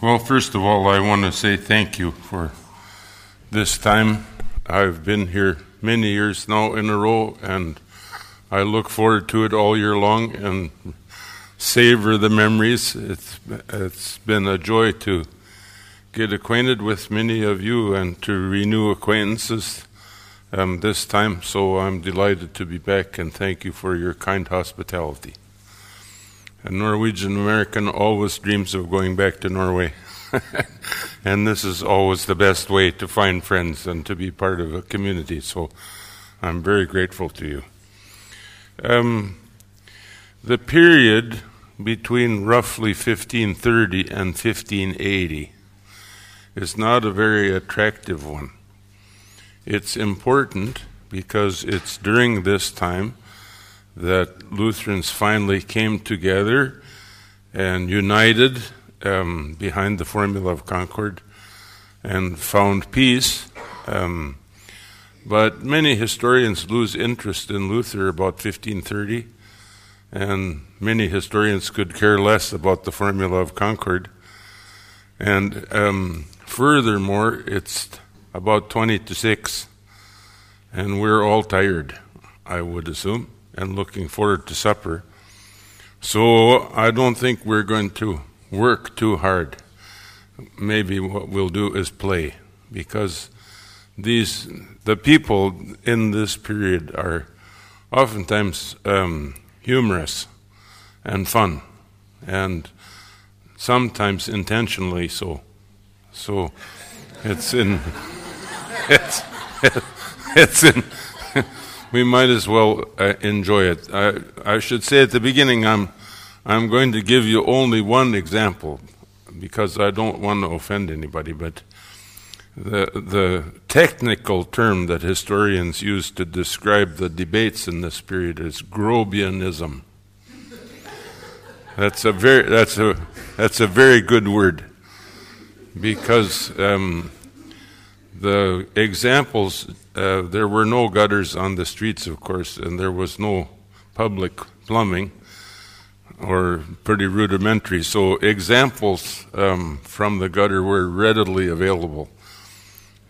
Well, first of all, I want to say thank you for this time. I've been here many years now in a row, and I look forward to it all year long and savor the memories. It's, it's been a joy to get acquainted with many of you and to renew acquaintances um, this time. So I'm delighted to be back, and thank you for your kind hospitality. A Norwegian American always dreams of going back to Norway. and this is always the best way to find friends and to be part of a community. So I'm very grateful to you. Um, the period between roughly 1530 and 1580 is not a very attractive one. It's important because it's during this time that Lutherans finally came together and united um, behind the formula of Concord and found peace. Um, but many historians lose interest in Luther about 1530, and many historians could care less about the formula of Concord. And um, furthermore, it's about 20 to 6, and we're all tired, I would assume and looking forward to supper. So I don't think we're going to work too hard. Maybe what we'll do is play because these the people in this period are oftentimes um, humorous and fun and sometimes intentionally so so it's in it's it's in we might as well uh, enjoy it. I, I should say at the beginning, I'm, I'm going to give you only one example because I don't want to offend anybody, but the, the technical term that historians use to describe the debates in this period is Grobianism. That's a very, that's a, that's a very good word because um, the examples uh, there were no gutters on the streets, of course, and there was no public plumbing or pretty rudimentary. So examples um, from the gutter were readily available.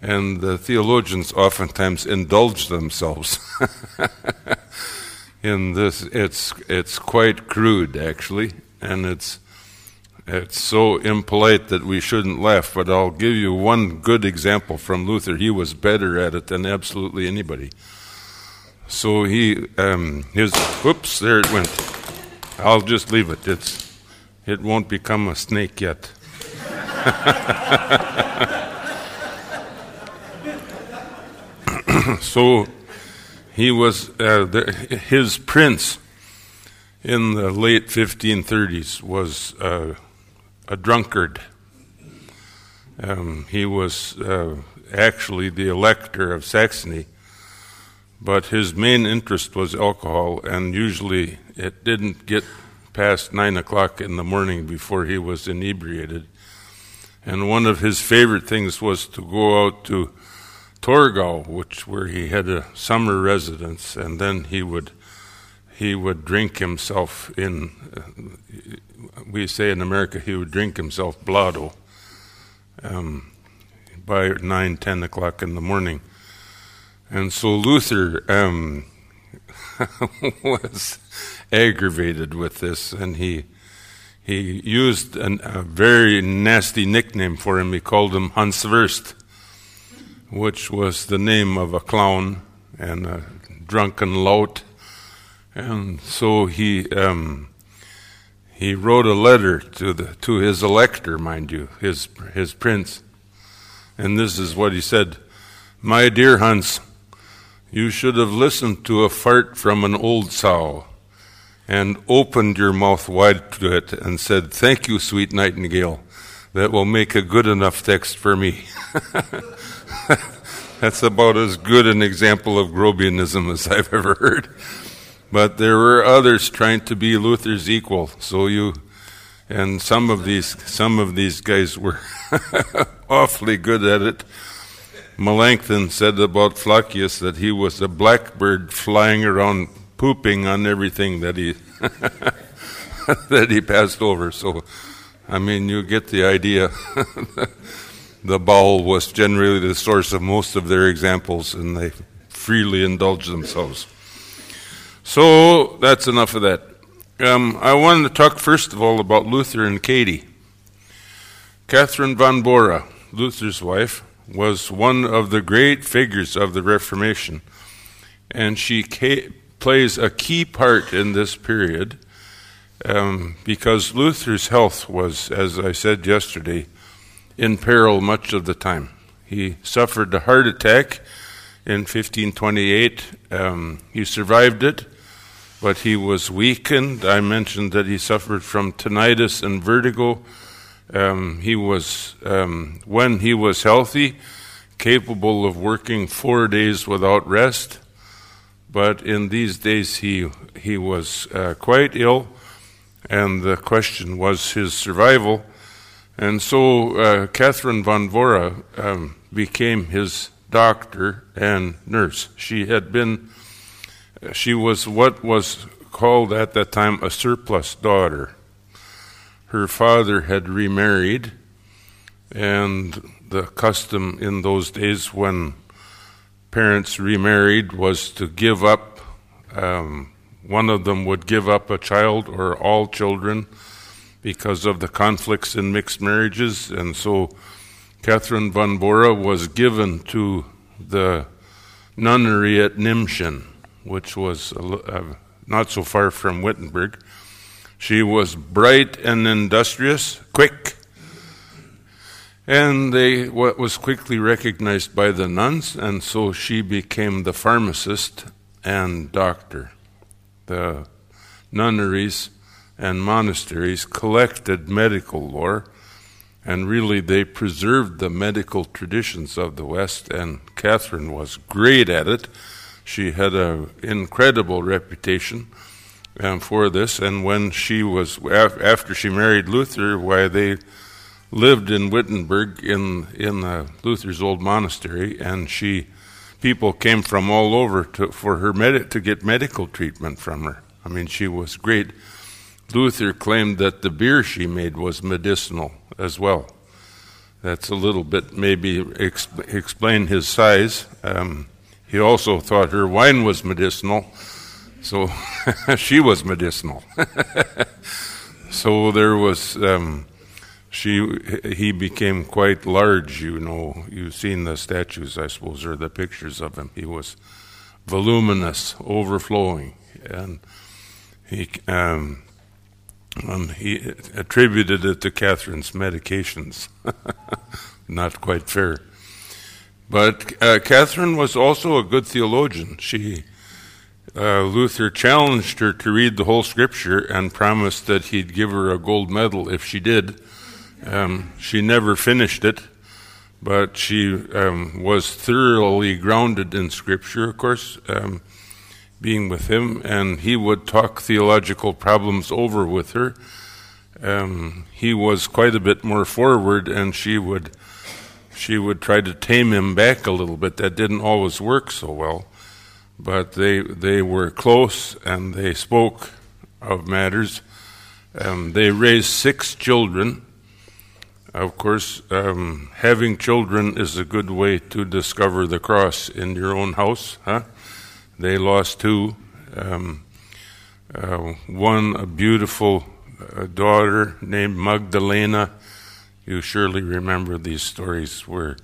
And the theologians oftentimes indulge themselves in this. It's, it's quite crude, actually, and it's it's so impolite that we shouldn't laugh, but I'll give you one good example from Luther. He was better at it than absolutely anybody. So he, um, his, whoops, there it went. I'll just leave it. It's, it won't become a snake yet. so he was, uh, the, his prince in the late 1530s was. Uh, a drunkard. Um, he was uh, actually the elector of Saxony, but his main interest was alcohol, and usually it didn't get past nine o'clock in the morning before he was inebriated. And one of his favorite things was to go out to Torgau, which where he had a summer residence, and then he would he would drink himself in. Uh, we say in America he would drink himself blotto um, by nine, ten o'clock in the morning. And so Luther um, was aggravated with this, and he he used an, a very nasty nickname for him. He called him Hans Wurst, which was the name of a clown and a drunken lout and so he um, he wrote a letter to the to his elector, mind you, his his prince. And this is what he said: "My dear Hans, you should have listened to a fart from an old sow." And opened your mouth wide to it and said, Thank you, sweet nightingale. That will make a good enough text for me. That's about as good an example of Grobianism as I've ever heard. But there were others trying to be Luther's equal. So you, and some of these, some of these guys were awfully good at it. Melanchthon said about Flacius that he was a blackbird flying around pooping on everything that he that he passed over. So I mean, you get the idea. the bowel was generally the source of most of their examples, and they freely indulge themselves. So that's enough of that. Um, I wanted to talk first of all about Luther and Katie. Catherine von Bora, Luther's wife, was one of the great figures of the Reformation, and she ca- plays a key part in this period um, because Luther's health was, as I said yesterday, in peril much of the time. He suffered a heart attack in 1528. Um, he survived it, but he was weakened. I mentioned that he suffered from tinnitus and vertigo. Um, he was, um, when he was healthy, capable of working four days without rest. But in these days, he he was uh, quite ill, and the question was his survival. And so uh, Catherine von Bora um, became his doctor and nurse. She had been, she was what was called at that time a surplus daughter. Her father had remarried, and the custom in those days when parents remarried was to give up, um, one of them would give up a child or all children because of the conflicts in mixed marriages. And so Catherine von Bora was given to the nunnery at Nimbschen, which was uh, not so far from Wittenberg. She was bright and industrious, quick, and they what was quickly recognized by the nuns, and so she became the pharmacist and doctor. The nunneries and monasteries collected medical lore, and really they preserved the medical traditions of the West, and Catherine was great at it. She had an incredible reputation um, for this, and when she was, after she married Luther, why they lived in Wittenberg in, in uh, Luther's old monastery, and she, people came from all over to, for her med- to get medical treatment from her. I mean, she was great. Luther claimed that the beer she made was medicinal as well. That's a little bit maybe exp- explain his size. Um, he also thought her wine was medicinal, so she was medicinal. so there was um, she. He became quite large. You know, you've seen the statues, I suppose, or the pictures of him. He was voluminous, overflowing, and he. Um, um, he attributed it to Catherine's medications. Not quite fair. But uh, Catherine was also a good theologian. She, uh, Luther challenged her to read the whole scripture and promised that he'd give her a gold medal if she did. Um, she never finished it, but she um, was thoroughly grounded in scripture, of course. Um, being with him, and he would talk theological problems over with her. Um, he was quite a bit more forward, and she would she would try to tame him back a little bit. That didn't always work so well, but they they were close, and they spoke of matters. Um, they raised six children. Of course, um, having children is a good way to discover the cross in your own house, huh? They lost two. Um, uh, one, a beautiful uh, daughter named Magdalena. You surely remember these stories where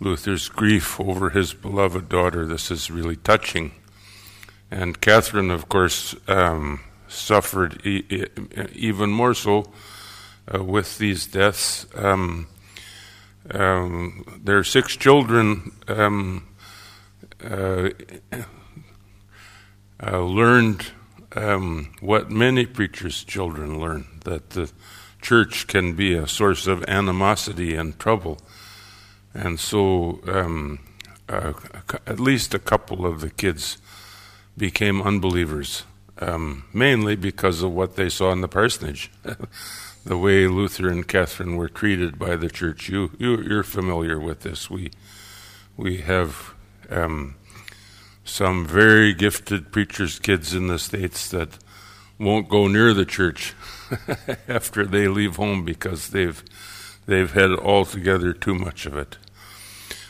Luther's grief over his beloved daughter. This is really touching. And Catherine, of course, um, suffered e- e- even more so uh, with these deaths. Um, um, their six children um, uh, uh, learned um, what many preachers' children learn that the church can be a source of animosity and trouble. And so, um, uh, at least a couple of the kids became unbelievers, um, mainly because of what they saw in the parsonage. the way Luther and Catherine were treated by the church. You, you are familiar with this. We we have um, some very gifted preachers' kids in the States that won't go near the church after they leave home because they've they've had altogether too much of it.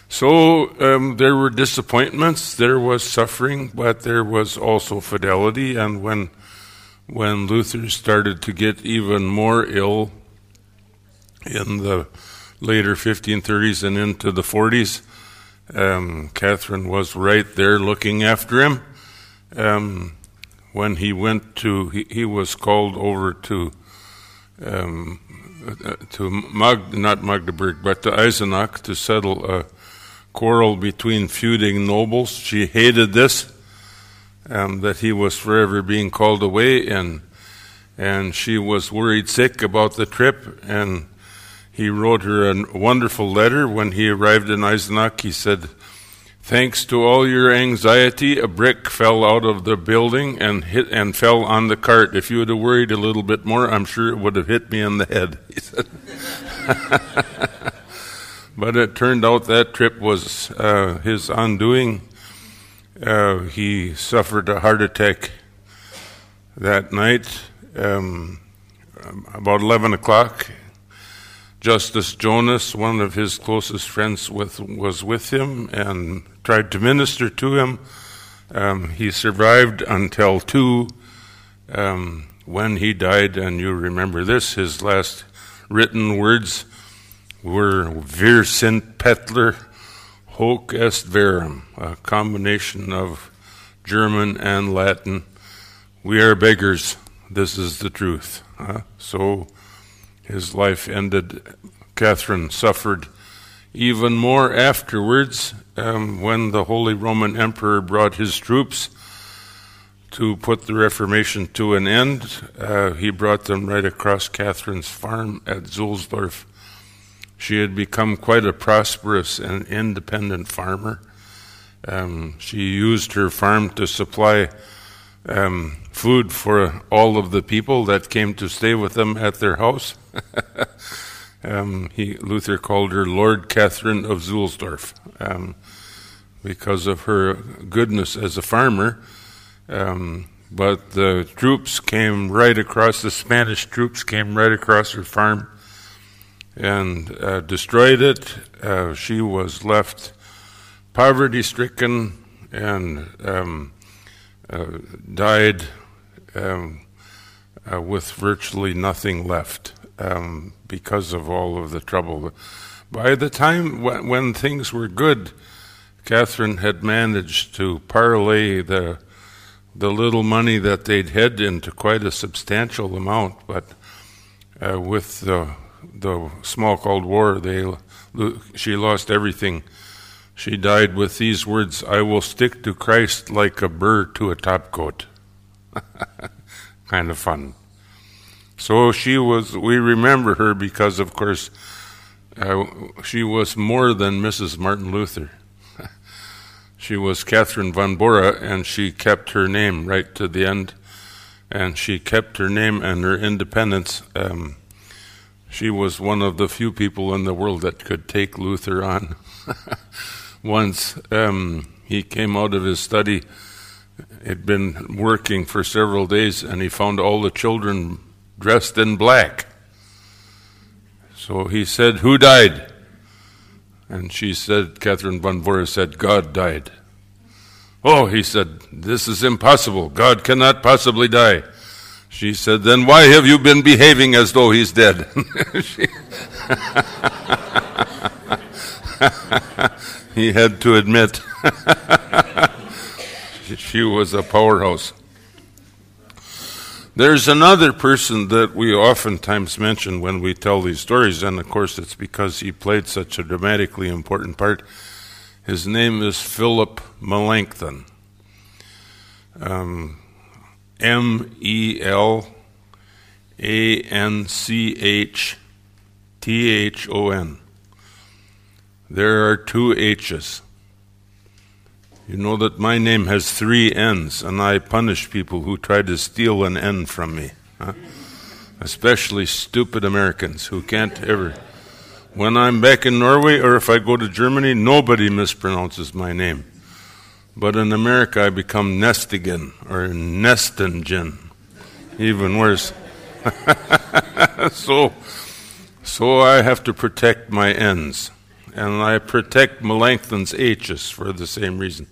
So um, there were disappointments, there was suffering, but there was also fidelity. And when when Luther started to get even more ill in the later 1530s and into the 40s, um, Catherine was right there looking after him. Um, when he went to, he, he was called over to um, uh, to Mag, not Magdeburg, but to Eisenach to settle a quarrel between feuding nobles. She hated this, um, that he was forever being called away, and and she was worried sick about the trip. And he wrote her a wonderful letter when he arrived in Eisenach. He said, Thanks to all your anxiety, a brick fell out of the building and hit and fell on the cart. If you would have worried a little bit more, I'm sure it would have hit me in the head. He said. but it turned out that trip was uh, his undoing. Uh, he suffered a heart attack that night, um, about 11 o'clock. Justus Jonas, one of his closest friends, with, was with him and tried to minister to him. Um, he survived until two um, when he died, and you remember this his last written words were Wir sind Bettler, hoc est verum, a combination of German and Latin. We are beggars, this is the truth. Uh, so his life ended. Catherine suffered even more afterwards um, when the Holy Roman Emperor brought his troops to put the Reformation to an end. Uh, he brought them right across Catherine's farm at Zulsdorf. She had become quite a prosperous and independent farmer. Um, she used her farm to supply um, food for all of the people that came to stay with them at their house. um, he, Luther called her Lord Catherine of Zulsdorf um, because of her goodness as a farmer. Um, but the troops came right across, the Spanish troops came right across her farm and uh, destroyed it. Uh, she was left poverty stricken and um, uh, died um, uh, with virtually nothing left um, because of all of the trouble. By the time when, when things were good, Catherine had managed to parlay the the little money that they'd had into quite a substantial amount, but uh, with the the Smalcald War, they she lost everything. She died with these words: "I will stick to Christ like a burr to a topcoat." kind of fun. So she was, we remember her because, of course, uh, she was more than Mrs. Martin Luther. she was Catherine von Bora, and she kept her name right to the end. And she kept her name and her independence. Um, she was one of the few people in the world that could take Luther on. Once um, he came out of his study, had been working for several days, and he found all the children dressed in black. So he said, Who died? And she said, Catherine von Bora said, God died. Oh, he said, This is impossible. God cannot possibly die. She said, Then why have you been behaving as though he's dead? he had to admit she was a powerhouse. There's another person that we oftentimes mention when we tell these stories, and of course it's because he played such a dramatically important part. His name is Philip Melanchthon. Um, M E L A N C H T H O N. There are two H's. You know that my name has three N's, and I punish people who try to steal an N from me. Huh? Especially stupid Americans who can't ever. When I'm back in Norway or if I go to Germany, nobody mispronounces my name. But in America, I become Nestigen or Nestingen. even worse. so, so I have to protect my N's, and I protect Melanchthon's H's for the same reason.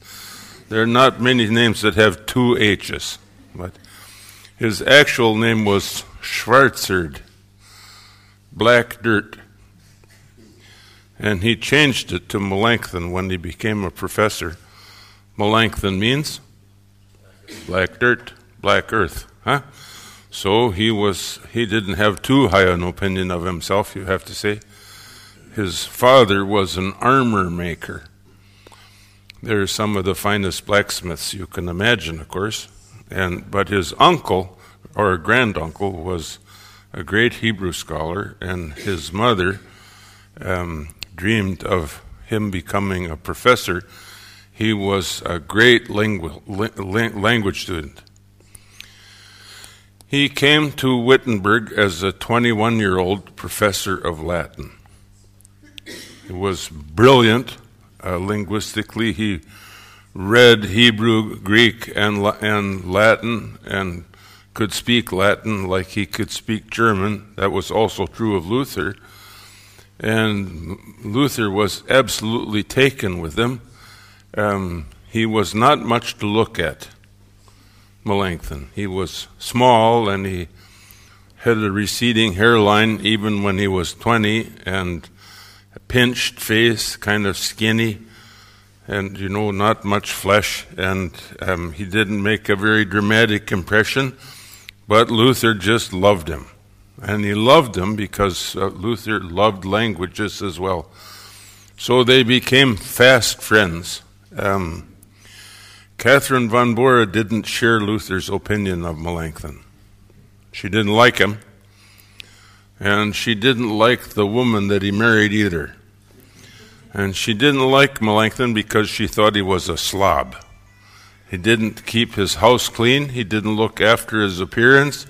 There are not many names that have two H's, but his actual name was Schwarzerd, black dirt. And he changed it to Melanchthon when he became a professor. Melanchthon means black dirt, black earth, huh? So he was he didn't have too high an opinion of himself, you have to say. His father was an armor maker. They're some of the finest blacksmiths you can imagine, of course. And but his uncle or granduncle was a great Hebrew scholar, and his mother um, dreamed of him becoming a professor. He was a great lingu- language student. He came to Wittenberg as a 21 year old professor of Latin. He was brilliant uh, linguistically. He read Hebrew, Greek, and, and Latin and could speak Latin like he could speak German. That was also true of Luther. And Luther was absolutely taken with him. Um, he was not much to look at, Melanchthon. He was small and he had a receding hairline even when he was 20 and pinched face, kind of skinny, and you know, not much flesh. And um, he didn't make a very dramatic impression, but Luther just loved him. And he loved him because uh, Luther loved languages as well. So they became fast friends. Um, Catherine von Bora didn't share Luther's opinion of Melanchthon. She didn't like him, and she didn't like the woman that he married either. And she didn't like Melanchthon because she thought he was a slob. He didn't keep his house clean, he didn't look after his appearance.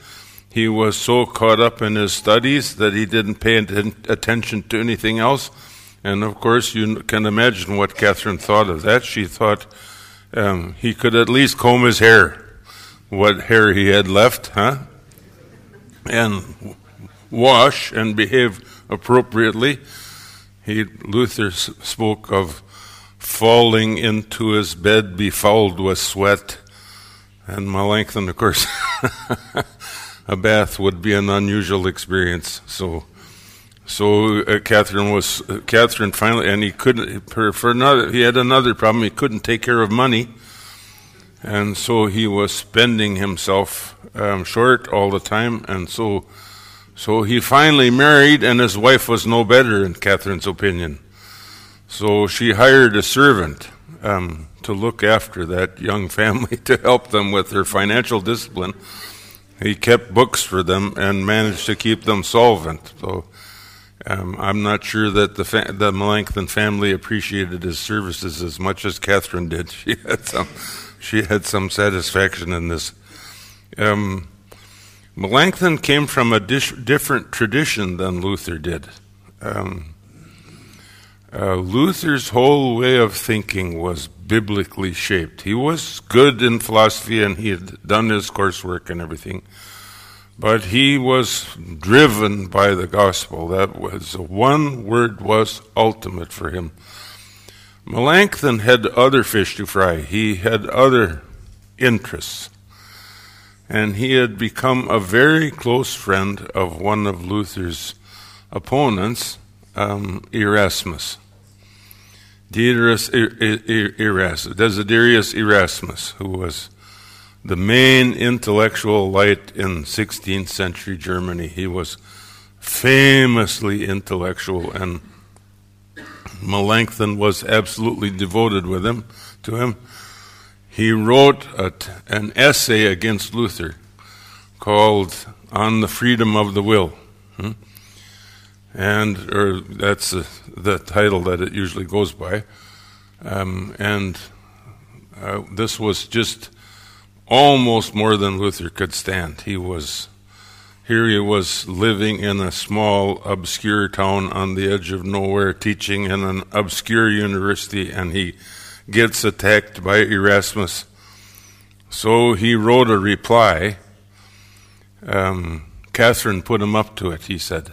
He was so caught up in his studies that he didn't pay attention to anything else. And of course, you can imagine what Catherine thought of that. She thought um, he could at least comb his hair, what hair he had left, huh? And wash and behave appropriately. He, Luther spoke of falling into his bed befouled with sweat. And Melanchthon, of course, a bath would be an unusual experience. So, so uh, Catherine was uh, Catherine finally, and he couldn't for, another. He had another problem. He couldn't take care of money, and so he was spending himself um, short all the time. And so, so he finally married, and his wife was no better in Catherine's opinion. So she hired a servant um, to look after that young family to help them with their financial discipline. He kept books for them and managed to keep them solvent. So um, I'm not sure that the, fa- the Melanchthon family appreciated his services as much as Catherine did. She had some, she had some satisfaction in this. Um, Melanchthon came from a dish, different tradition than Luther did. Um, uh, Luther's whole way of thinking was biblically shaped. He was good in philosophy and he had done his coursework and everything, but he was driven by the gospel. That was one word was ultimate for him. Melanchthon had other fish to fry. He had other interests. And he had become a very close friend of one of Luther's opponents, um, Erasmus. Erasmus, Desiderius Erasmus, who was the main intellectual light in 16th century Germany. He was famously intellectual, and Melanchthon was absolutely devoted with him to him. He wrote an essay against Luther called "On the Freedom of the Will." Hmm? and or that's the, the, title that it usually goes by. Um, and uh, this was just almost more than Luther could stand. He was here. He was living in a small, obscure town on the edge of nowhere, teaching in an obscure university, and he gets attacked by Erasmus. So he wrote a reply Um, Catherine put him up to it, he said.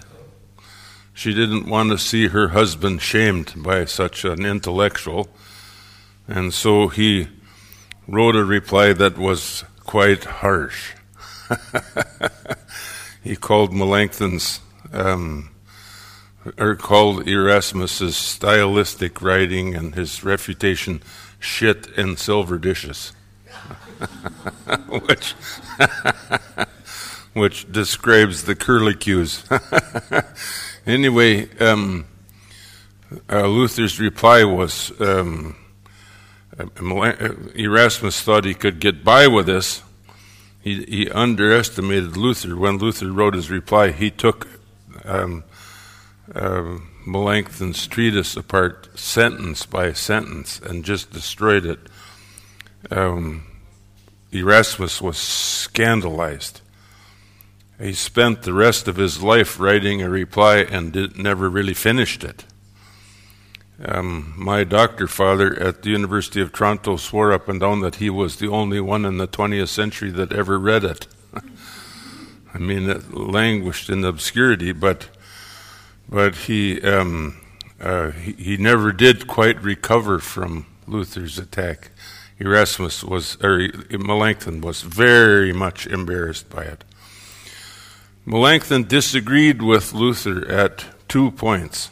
She didn't want to see her husband shamed by such an intellectual, and so he wrote a reply that was quite harsh. he called Melanchthon's, um, or called Erasmus's stylistic writing and his refutation shit in silver dishes, which which describes the curlicues. anyway, um, uh, Luther's reply was um, Erasmus thought he could get by with this. He, he underestimated Luther. When Luther wrote his reply, he took um, uh, Melanchthon's treatise apart sentence by sentence and just destroyed it. Um, Erasmus was scandalized. He spent the rest of his life writing a reply and did, never really finished it. Um, my doctor father at the University of Toronto swore up and down that he was the only one in the 20th century that ever read it. I mean, it languished in obscurity, but but he, um, uh, he he never did quite recover from Luther's attack. Erasmus was, or Melanchthon was very much embarrassed by it. Melanchthon disagreed with Luther at two points.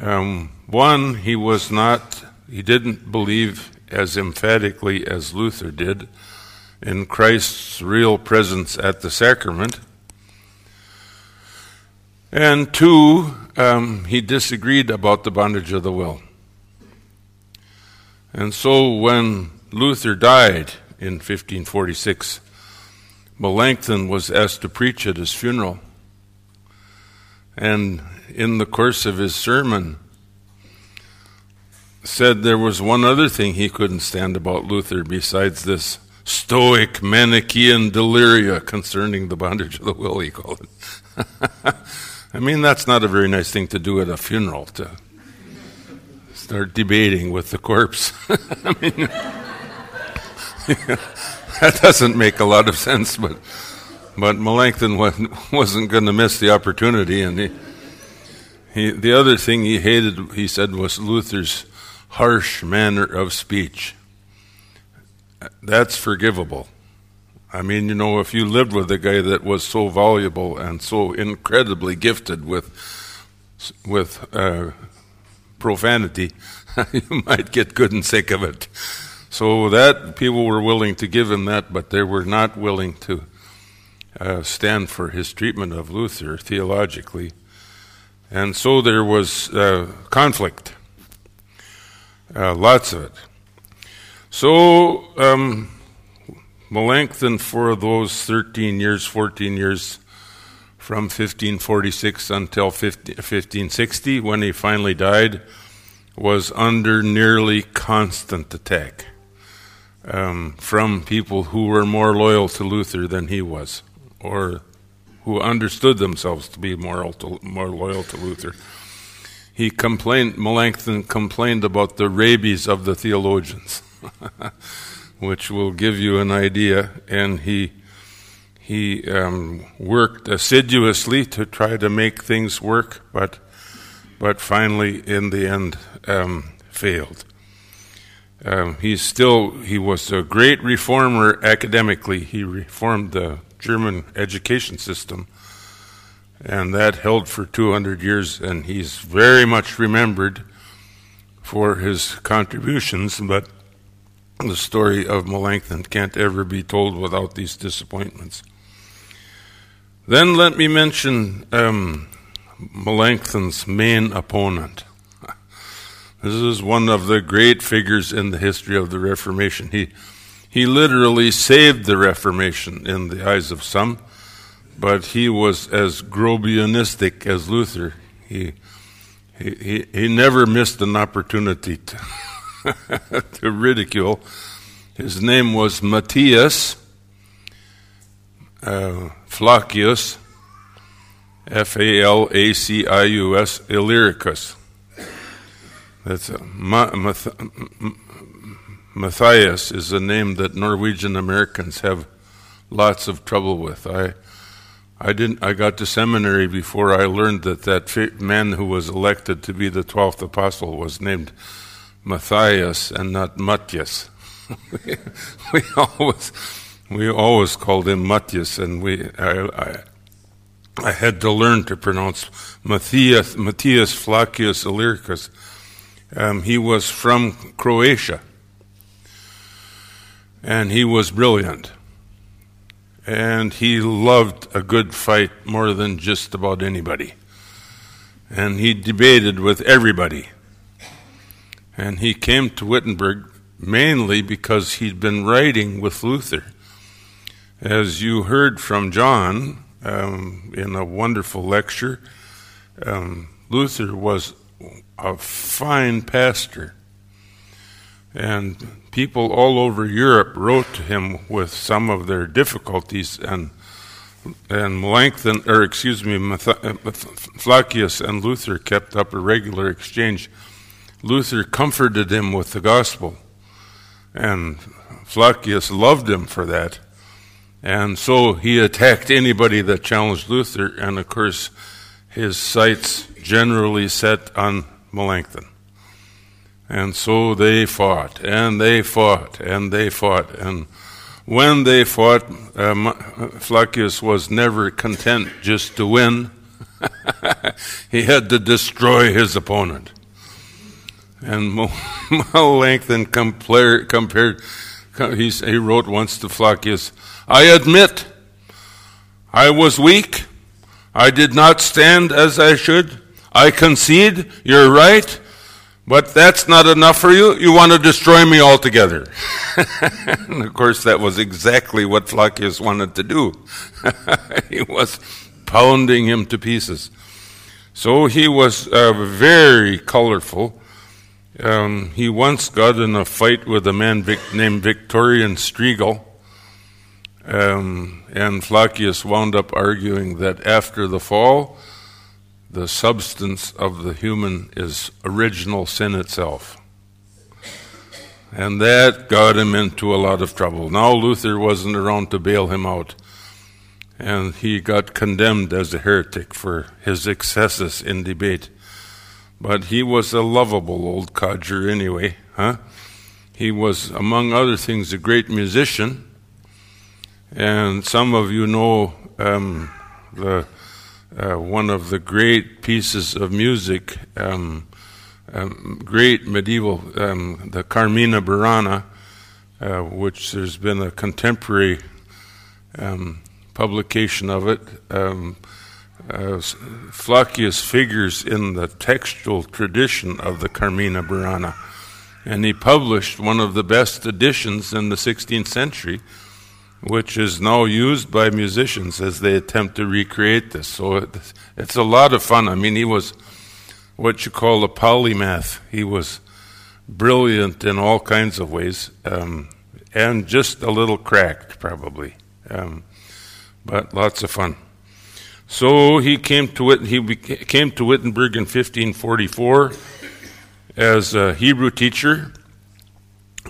Um, one, he was not, he didn't believe as emphatically as Luther did in Christ's real presence at the sacrament. And two, um, he disagreed about the bondage of the will. And so when Luther died in 1546, Melanchthon was asked to preach at his funeral. And in the course of his sermon, said there was one other thing he couldn't stand about Luther besides this stoic Manichaean deliria concerning the bondage of the will, he called it. I mean, that's not a very nice thing to do at a funeral, to start debating with the corpse. I mean, that doesn't make a lot of sense, but but Melanchthon wasn't going to miss the opportunity, and he, he, the other thing he hated, he said, was Luther's harsh manner of speech. That's forgivable. I mean, you know, if you lived with a guy that was so valuable and so incredibly gifted with with uh, profanity, you might get good and sick of it. So that people were willing to give him that, but they were not willing to uh, stand for his treatment of Luther theologically. And so there was uh, conflict, uh, lots of it. So um, Melanchthon, for those 13 years, 14 years, from 1546 until 15, 1560, when he finally died, was under nearly constant attack um, from people who were more loyal to Luther than he was, or who understood themselves to be more, to, more loyal to Luther. He complained, Melanchthon complained about the rabies of the theologians, which will give you an idea, and he he um, worked assiduously to try to make things work, but but finally, in the end, um, failed. Um, he's still, he was a great reformer academically. He reformed the German education system, and that held for 200 years, and he's very much remembered for his contributions, but the story of Melanchthon can't ever be told without these disappointments. Then let me mention um, Melanchthon's main opponent. This is one of the great figures in the history of the Reformation. He, he literally saved the Reformation in the eyes of some, but he was as Grobianistic as Luther. He, he, he, he never missed an opportunity to, to ridicule. His name was Matthias uh, Flacius, F A L A C I U S, Illyricus. That's a, Matthias is a name that Norwegian Americans have lots of trouble with. I, I didn't. I got to seminary before I learned that that man who was elected to be the twelfth apostle was named Matthias and not Matthias. we, we always we always called him Matthias, and we I, I, I had to learn to pronounce Matthias Matthias Flacius Illyricus. Um, he was from Croatia, and he was brilliant, and he loved a good fight more than just about anybody, and he debated with everybody. And he came to Wittenberg mainly because he'd been writing with Luther. As you heard from John um, in a wonderful lecture, um, Luther was a fine pastor. And people all over Europe wrote to him with some of their difficulties, and and Melanchthon, or excuse me, Flacius and Luther kept up a regular exchange. Luther comforted him with the gospel, and Flacius loved him for that. And so he attacked anybody that challenged Luther, and of course, his sights generally set on Melanchthon. And so they fought, and they fought, and they fought. And when they fought, uh, Flacius was never content just to win. he had to destroy his opponent. And Melanchthon compared, compared he, he wrote once to Flacius, I admit I was weak. I did not stand as I should. I concede, you're right, but that's not enough for you. You want to destroy me altogether. and of course, that was exactly what Flacius wanted to do. he was pounding him to pieces. So he was uh, very colorful um, he once got in a fight with a man Vic- named Victorian Strigel, um, and Flacius wound up arguing that after the fall, the substance of the human is original sin itself. And that got him into a lot of trouble. Now Luther wasn't around to bail him out. And he got condemned as a heretic for his excesses in debate. But he was a lovable old codger anyway, huh? He was, among other things, a great musician. And some of you know um, the uh, one of the great pieces of music, um, um, great medieval, um, the Carmina Burana, uh, which there's been a contemporary um, publication of it. Uh, Flacius figures in the textual tradition of the Carmina Burana, and he published one of the best editions in the 16th century, which is now used by musicians as they attempt to recreate this. So it's a lot of fun. I mean, he was what you call a polymath. He was brilliant in all kinds of ways, um, and just a little cracked, probably. Um, but lots of fun. So he came to Wit- he came to Wittenberg in 1544 as a Hebrew teacher,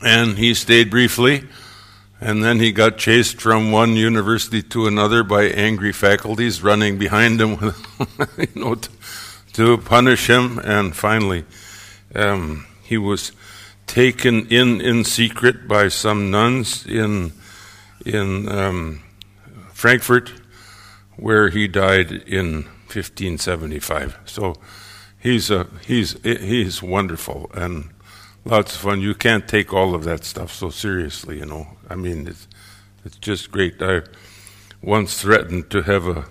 and he stayed briefly, and then he got chased from one university to another by angry faculties running behind him, you know, to, to, punish him, and finally um, he was taken in in secret by some nuns in in um, Frankfurt where he died in 1575. So he's a, he's he's wonderful and lots of fun. You can't take all of that stuff so seriously, you know. I mean, it's it's just great. I once threatened to have a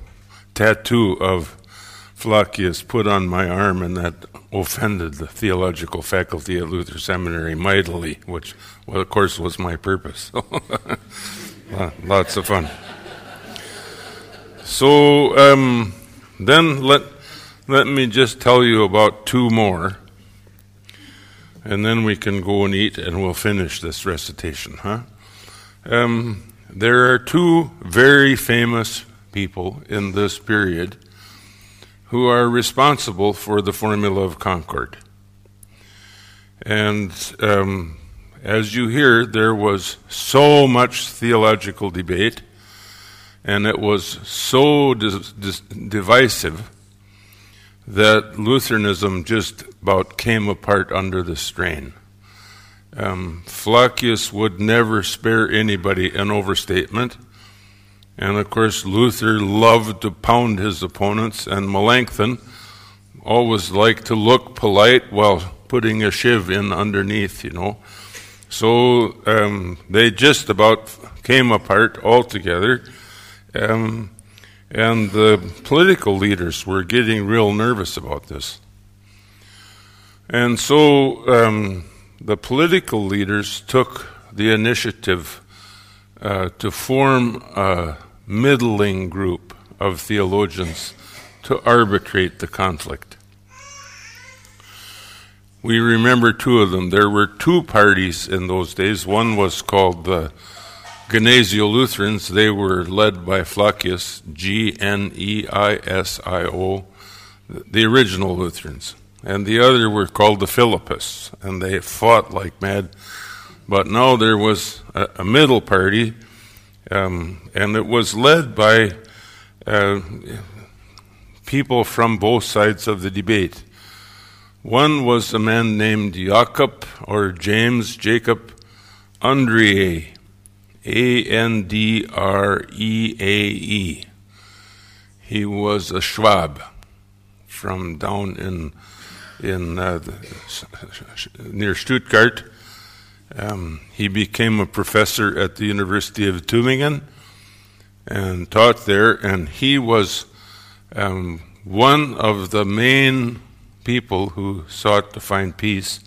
tattoo of Flacius put on my arm, and that offended the theological faculty at Luther Seminary mightily, which, well, of course, was my purpose. Uh, lots of fun. So um, then let let me just tell you about two more, and then we can go and eat, and we'll finish this recitation, huh? Um, there are two very famous people in this period who are responsible for the formula of concord. And um, as you hear, there was so much theological debate and it was so dis- dis- divisive that Lutheranism just about came apart under the strain. Um, would never spare anybody an overstatement. And of course, Luther loved to pound his opponents, and Melanchthon always liked to look polite while putting a shiv in underneath, you know. So um, they just about came apart altogether. Um, and the political leaders were getting real nervous about this. And so um, the political leaders took the initiative uh, to form a middling group of theologians to arbitrate the conflict. We remember two of them. There were two parties in those days. One was called the Gnesio Lutherans. They were led by Flacius, G N E I S I O, the original Lutherans and the other were called the Philippists, and they fought like mad. But now there was a, a middle party, um, and it was led by uh, people from both sides of the debate. One was a man named Jacob, or James Jacob Andreae, A N D R E A E. He was a Schwab from down in in uh, near Stuttgart. Um, he became a professor at the University of Tübingen and taught there, and he was um, one of the main people who sought to find peace.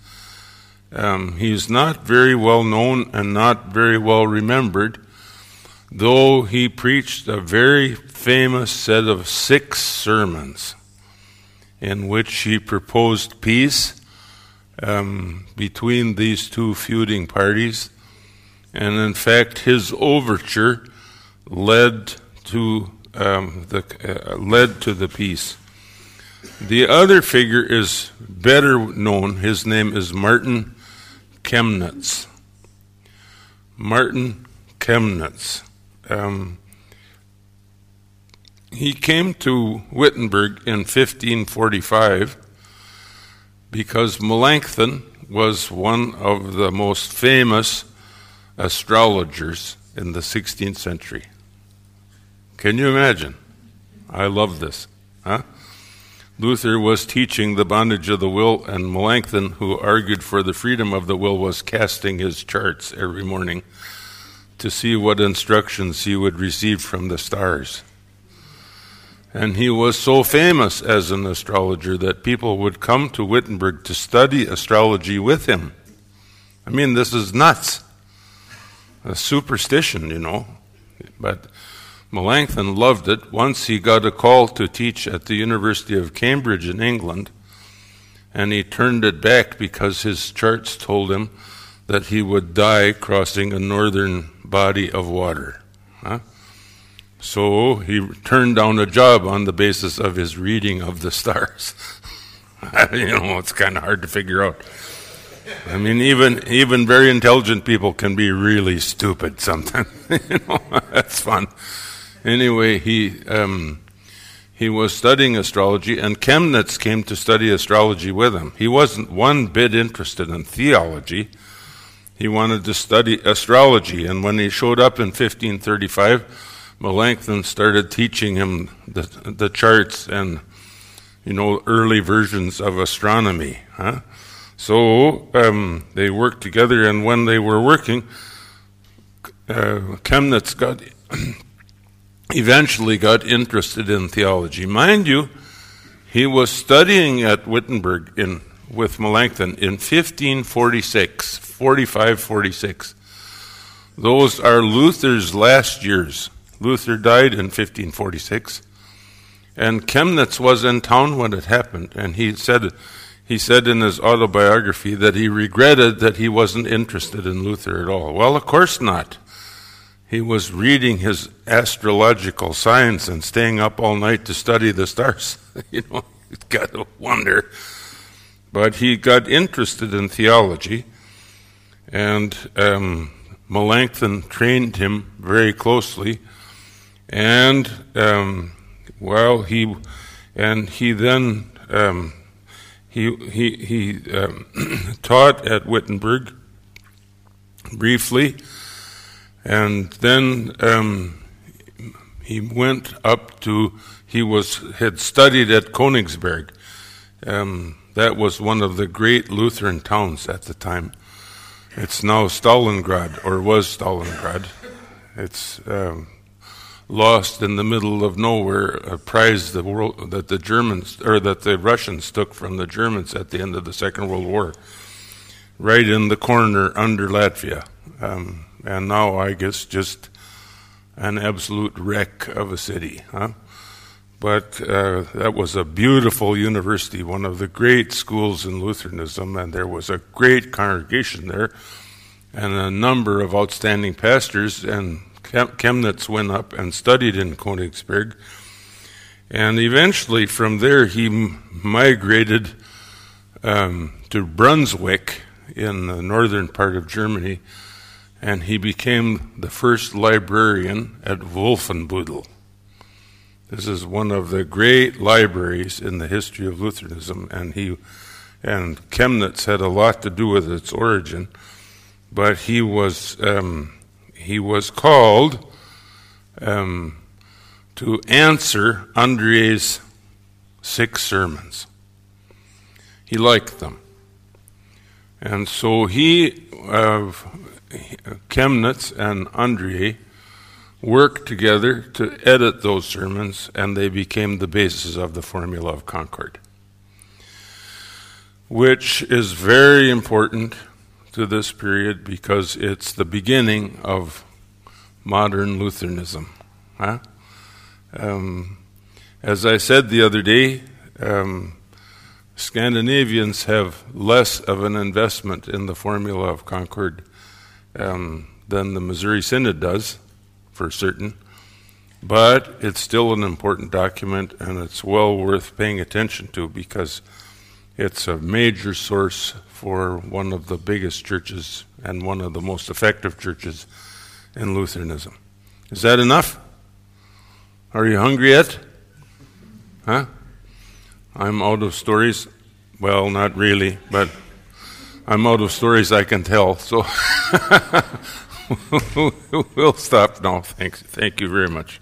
Um, he's not very well known and not very well remembered, though he preached a very famous set of six sermons in which he proposed peace um, between these two feuding parties. And in fact, his overture led to um, the uh, led to the peace. The other figure is better known. His name is Martin Chemnitz. Martin Chemnitz. Um, he came to Wittenberg in 1545 because Melanchthon was one of the most famous astrologers in the 16th century. Can you imagine? I love this. Huh? Luther was teaching the bondage of the will, and Melanchthon, who argued for the freedom of the will, was casting his charts every morning to see what instructions he would receive from the stars. And he was so famous as an astrologer that people would come to Wittenberg to study astrology with him. I mean, this is nuts. A superstition, you know. But Melanchthon loved it. Once he got a call to teach at the University of Cambridge in England, and he turned it back because his charts told him that he would die crossing a northern body of water. Huh? So he turned down a job on the basis of his reading of the stars. you know, it's kind of hard to figure out. I mean, even even very intelligent people can be really stupid sometimes. you know, that's fun. Anyway, he um, he was studying astrology, and Chemnitz came to study astrology with him. He wasn't one bit interested in theology. He wanted to study astrology, and when he showed up in 1535 Melanchthon started teaching him the, the charts and, you know, early versions of astronomy. Huh? So um, they worked together, and when they were working, uh, Chemnitz got eventually got interested in theology. Mind you, he was studying at Wittenberg in with Melanchthon in 1546, 45, 46. Those are Luther's last years. Luther died in 1546, and Chemnitz was in town when it happened, and he said he said in his autobiography that he regretted that he wasn't interested in Luther at all. Well, of course not. He was reading his astrological science and staying up all night to study the stars. you know, you got to wonder. But he got interested in theology, and um, Melanchthon trained him very closely And um, well, he and he then um, he he he um, taught at Wittenberg briefly, and then um, he went up to he was had studied at Königsberg. Um, that was one of the great Lutheran towns at the time. It's now Stalingrad, or was Stalingrad. It's um, lost in the middle of nowhere, a prize the world that the Germans or that the Russians took from the Germans at the end of the Second World War, right in the corner under Latvia, um, and now I guess just an absolute wreck of a city, huh? But uh, that was a beautiful university, one of the great schools in Lutheranism, and there was a great congregation there, and a number of outstanding pastors. And Chemnitz went up and studied in Königsberg. And eventually, from there, he migrated um, to Brunswick in the northern part of Germany, and he became the first librarian at Wolfenbüttel. This is one of the great libraries in the history of Lutheranism, and he and Chemnitz had a lot to do with its origin. But he was um, he was called um, to answer Andreae's six sermons. He liked them, and so he, uh, Chemnitz and Andreae worked together to edit those sermons, and they became the basis of the Formula of Concord, which is very important to this period because it's the beginning of modern Lutheranism. Huh? Um, as I said the other day, um, Scandinavians have less of an investment in the Formula of Concord um, than the Missouri Synod does for certain, but it's still an important document and it's well worth paying attention to because it's a major source for one of the biggest churches and one of the most effective churches in Lutheranism. Is that enough? Are you hungry yet? Huh? I'm out of stories. Well, not really, but I'm out of stories I can tell. So we'll stop now. Thanks. Thank you very much.